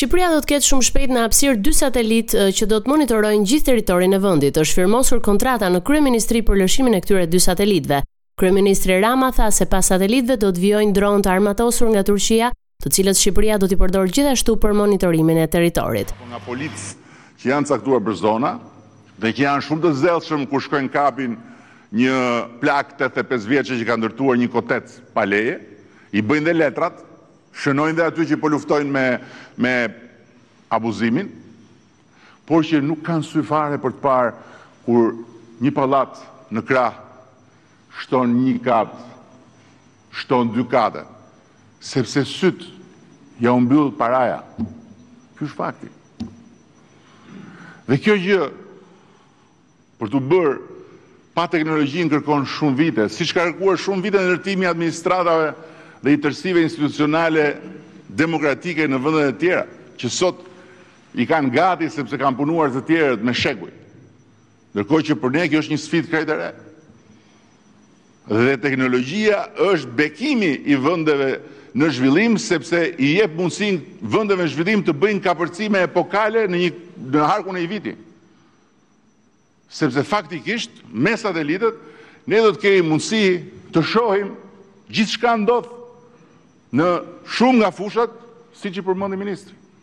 Shqipëria do të ketë shumë shpejt në hapësirë dy satelitë që do të monitorojnë gjithë territorin e vendit. Është firmosur kontrata në kryeministri për lëshimin e këtyre dy satelitëve. Kryeministri Rama tha se pas satelitëve do të vijojnë dronë të armatosur nga Turqia të cilët Shqipëria do t'i përdorë gjithashtu për monitorimin e territorit. Apo nga policë që janë caktuar për zona dhe që janë shumë të zellshëm kur shkojnë kapin një plakë tetëdhjetë e pesë vjeçe që ka ndërtuar një kotec pa leje, i bëjnë dhe letrat, shënojnë dhe aty që po luftojnë me me abuzimin, por që nuk kanë sy fare për të parë kur një pallat në krah shton një kat shton dy kate sepse sytë ua mbyll paraja. Ky është fakti dhe kjo gjë për t'u bërë pa teknologjinë kërkon shumë vite, siç ka kërkuar shumë vite ndërtimi i administratave dhe i tërësive institucionale demokratike në vendet e tjera, që sot i kanë gati sepse kanë punuar të tjerët me shekuj. Ndërkohë që për ne kjo është një sfidë krejt e re. Dhe teknologjia është bekimi i vendeve në zhvillim sepse i jep mundësinë vendeve në zhvillim të bëjnë kapërcime epokale në një në harkun e një viti. Sepse faktikisht me satelitët ne do të kemi mundësi të shohim gjithçka ndodh në shumë nga fushat, siç i përmendi ministri.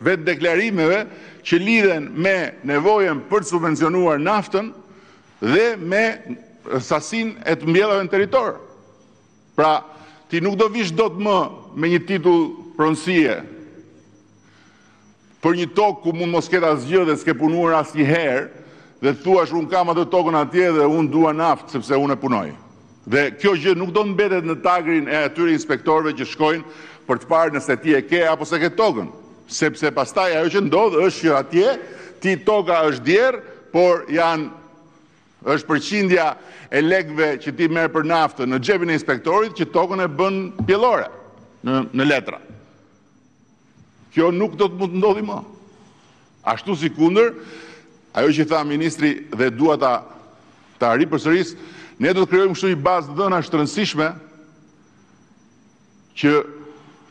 vetëdeklarimeve që lidhen me nevojën për të subvencionuar naftën dhe me sasinë e të mbjellave në territor. Pra, ti nuk do vish dot më me një titull pronësie për një tokë ku mund mos ketë asgjë dhe s'ke punuar asnjëherë dhe të thuash unë kam atë tokën atje dhe unë dua naftë sepse unë e punoj. Dhe kjo gjë nuk do mbetet në tagrin e atyre inspektorëve që shkojnë për të parë nëse ti e ke apo s'e ke tokën, sepse pastaj ajo që ndodh është që atje ti toka është djerrë, por janë është përqindja e lekëve që ti merr për naftë në xhepin e inspektorit që tokën e bën pjellore në në letra. Kjo nuk do të mund të ndodhi më. Ashtu sikundër, ajo që tha ministri dhe dua ta ta ripërsëris, ne do të krijojmë kështu një bazë të dhënash të rëndësishme që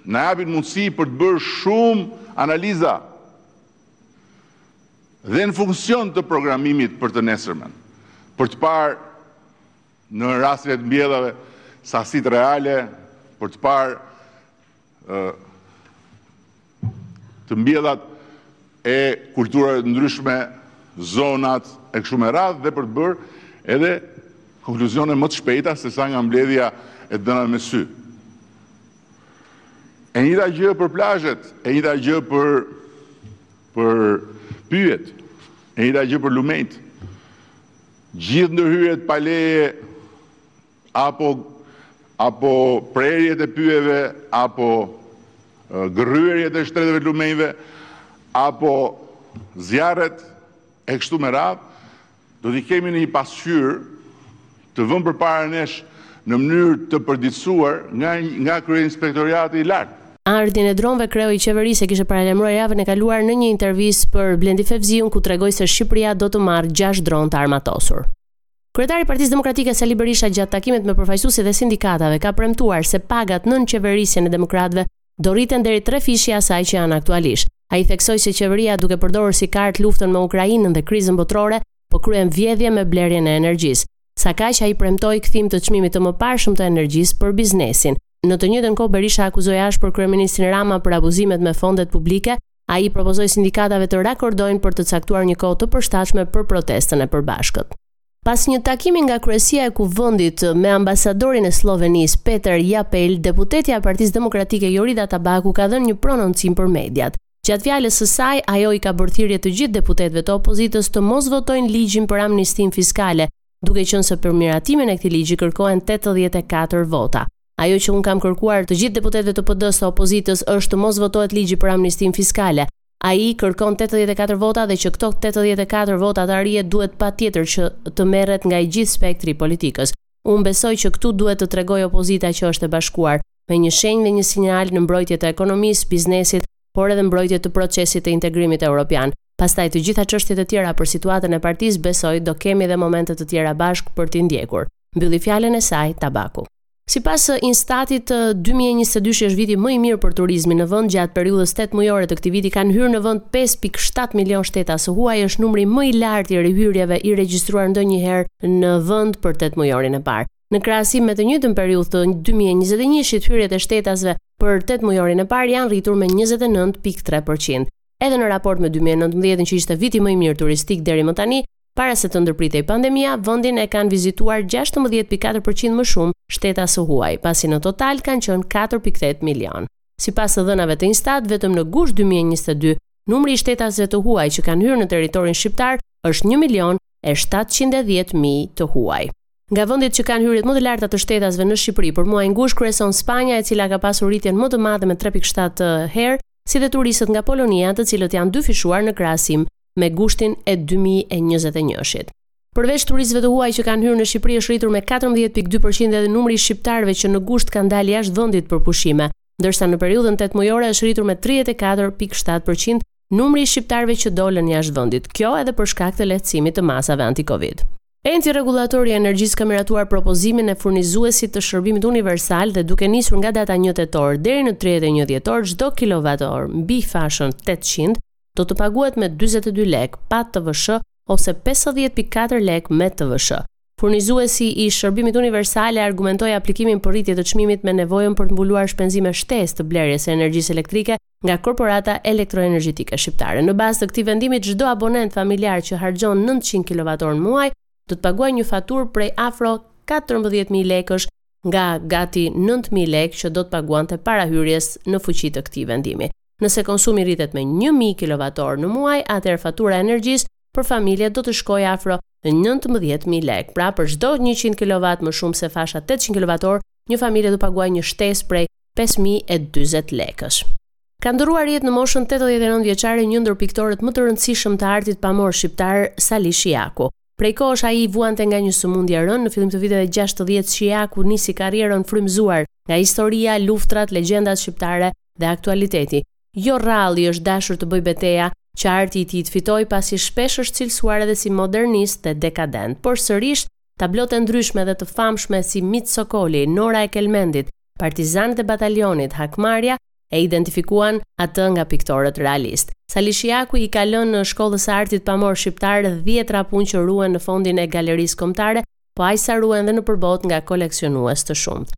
na japin mundësi për të bërë shumë analiza dhe në funksion të programimit për të nesërmen, për të parë në rastin e të mbjellave sasitë reale, për të parë të mbjellat e kulturave të ndryshme, zonat e kështu me radhë dhe për të bërë edhe konkluzione më të shpejta se sa nga mbledhja e të dhënave me sy. E njëta gjë për plazhet, e njëta gjë për pyjet, e njëta gjë për lumenjt. Gjithë ndërhyrjet pa leje Apo apo prerjet e pyjeve, apo gërryerjet e shtretëve të lumenjve, apo zjarret e kështu me radhë, do t'i kemi në një pasqyrë të vënë përpara nesh në mënyrë të përditësuar nga kryeinspektoriati i lartë. Ardhjen e dronëve kreu i qeverisë e kishte paralajmëruar javën e kaluar në një intervistë për Blendi Fevziun ku tregoi se Shqipëria do të marrë gjashtë dronë të armatosur. Kryetari i Partisë Demokratike Sali Berisha gjatë takimit me përfaqësuesit e sindikatave ka premtuar se pagat nën qeverisjen e demokratëve do rriten deri trefishi i asaj që janë aktualisht. Ai theksoi se qeveria duke përdorur si kartë luftën me Ukrainën dhe krizën botërore, po kryen vjedhje me blerjen e energjisë. Sakaq ai premtoi kthim të çmimit të mëparshëm të energjisë për biznesin. Në të njëjtën kohë Berisha akuzoi ashpër kryeministrin Rama për abuzimet me fondet publike, Ai propozoi sindikatave të rakordojnë për të caktuar një kohë të përshtatshme për protestën e përbashkët. Pas një takimi nga kryesia e Kuvendit me ambasadorin e Sllovenisë, Peter Japel, deputetja e Partisë Demokratike Jorida Tabaku ka dhënë një prononcim për mediat. Gjatë fjalës së saj, ajo i ka bërë thirrje të gjithë deputetëve të opozitës të mos votojnë ligjin për amnistinë fiskale, duke qenë se për miratimin e këtij ligji kërkohen tetëdhjetë e katër vota. Ajo që unë kam kërkuar të gjithë deputetëve të PD-së, të opozitës është të mos votohet ligji për amnistinë fiskale. Ai kërkon 84 vota dhe që këto 84 vota të arrihet duhet patjetër që të merret nga i gjithë spektri i politikës. Unë besoj që këtu duhet të tregojë opozita që është e bashkuar, me një shenjë dhe një sinjal në mbrojtje të ekonomisë, biznesit, por edhe mbrojtje të procesit të integrimit evropian. Pastaj të gjitha çështjet e tjera për situatën e partisë besoj do kemi edhe momente të tjera bashkë për t'i ndjekur. mbylli fjalën e saj Tabaku. Sipas Instatit, 2022 është viti më i mirë për turizmin në vend gjatë periudhës 8 mujore të këtij viti kanë hyrë në vend 5.7 milion shtetas të huaj, është numri më i lartë i hyrjeve i regjistruar ndonjëherë në vend për 8 mujorin e parë. Në krahasim me të njëjtën periudhë të 2021-shit, hyrjet e shtetasve për 8 mujorin e parë janë rritur me 29.3%. Edhe në raport me 2019-ën që ishte viti më i mirë turistik deri më tani, Para se të ndërpritej pandemia, vendin e kanë vizituar gjashtëmbëdhjetë pikë katër për qind më shumë shtetas të huaj, pasi në total kanë qenë katër pikë tetë milionë. Sipas të dhënave të Instat, vetëm në gusht dy mijë e njëzet e dy, numri i shtetasve të huaj që kanë hyrë në territorin shqiptar është një milion e shtatëqind e dhjetë mijë të huaj. Nga vendet që kanë hyrjet më të larta të shtetasve në Shqipëri për muajin gusht kryeson Spanja, e cila ka pasur rritjen më të madhe me tre pikë shtatë herë, si dhe turistët nga Polonia, të cilët janë dyfishuar në krahasim me gushtin e dy mijë e njëzet e njëshit. Përveç turistëve të huaj që kanë hyrë në Shqipëri është rritur me katërmbëdhjetë pikë dy përqind edhe numri i shqiptarëve që në gusht kanë dalë jashtë vendit për pushime, ndërsa në periudhën tetëmujore është rritur me tridhjetë e katër pikë shtatë përqind numri i shqiptarëve që dolën jashtë vendit, kjo edhe për shkak të lehtësimit të masave anti-Covid. Enti Rregullator i Energjisë ka miratuar propozimin e furnizuesit të shërbimit universal dhe duke nisur nga data një tetor deri në tridhjetë e një dhjetor çdo kilowatt-orë mbi fashën tetëqind do të paguhet me dyzet e dy lekë pa TVSH ose pesëdhjetë pikë katër lekë me TVSH. Furnizuesi i shërbimit universal e argumentoi aplikimin për rritje të çmimit me nevojën për të mbuluar shpenzime shtesë të blerjes së energjisë elektrike nga korporata elektroenergjetike shqiptare. Në bazë të këtij vendimi, çdo abonent familjar që harxhon nëntëqind kilovat-orë në muaj do të paguajë një faturë prej afro katërmbëdhjetë mijë lekësh nga gati nëntë mijë lekë që do të paguante para hyrjes në fuqi të këtij vendimi. Nëse konsumi rritet me një mijë kilovat-orë në muaj, atëherë fatura e energjisë për familje do të shkojë afro nëntëmbëdhjetë mijë lekë. Pra, për çdo njëqind kilovat më shumë se fasha tetëqind kilovat-orë, një familje do paguajë një shtesë prej pesë mijë e dyzet lekësh. Ka ndërruar jetë në moshën tetëdhjetë e nëntë vjeçare një ndër piktorët më të rëndësishëm të artit pamor shqiptar, Sali Shijaku. Prej kohësh ai vuante nga një sëmundje e rëndë, në fillim të viteve gjashtëdhjetë Shijaku nisi karrierën frymëzuar nga historia, luftërat, legjendat shqiptare dhe aktualiteti. Jo rrallë i është dashur të bëjë beteja që arti i tij të fitojë pasi shpesh është cilësuar edhe si modernist dhe dekadent. Por sërish, tablotë e ndryshme dhe të famshme si Mic Sokoli, Nora e Kelmendit, Partizanët e Batalionit Hakmarrja, e identifikuan atë nga piktorët realistë. Sali Shijaku i ka lënë Shkollës së Artit Pamor Shqiptar dhjetëra punë që ruhen në fondin e Galerisë Kombëtare, po aq sa ruhen dhe nëpër botë nga koleksionues të shumtë.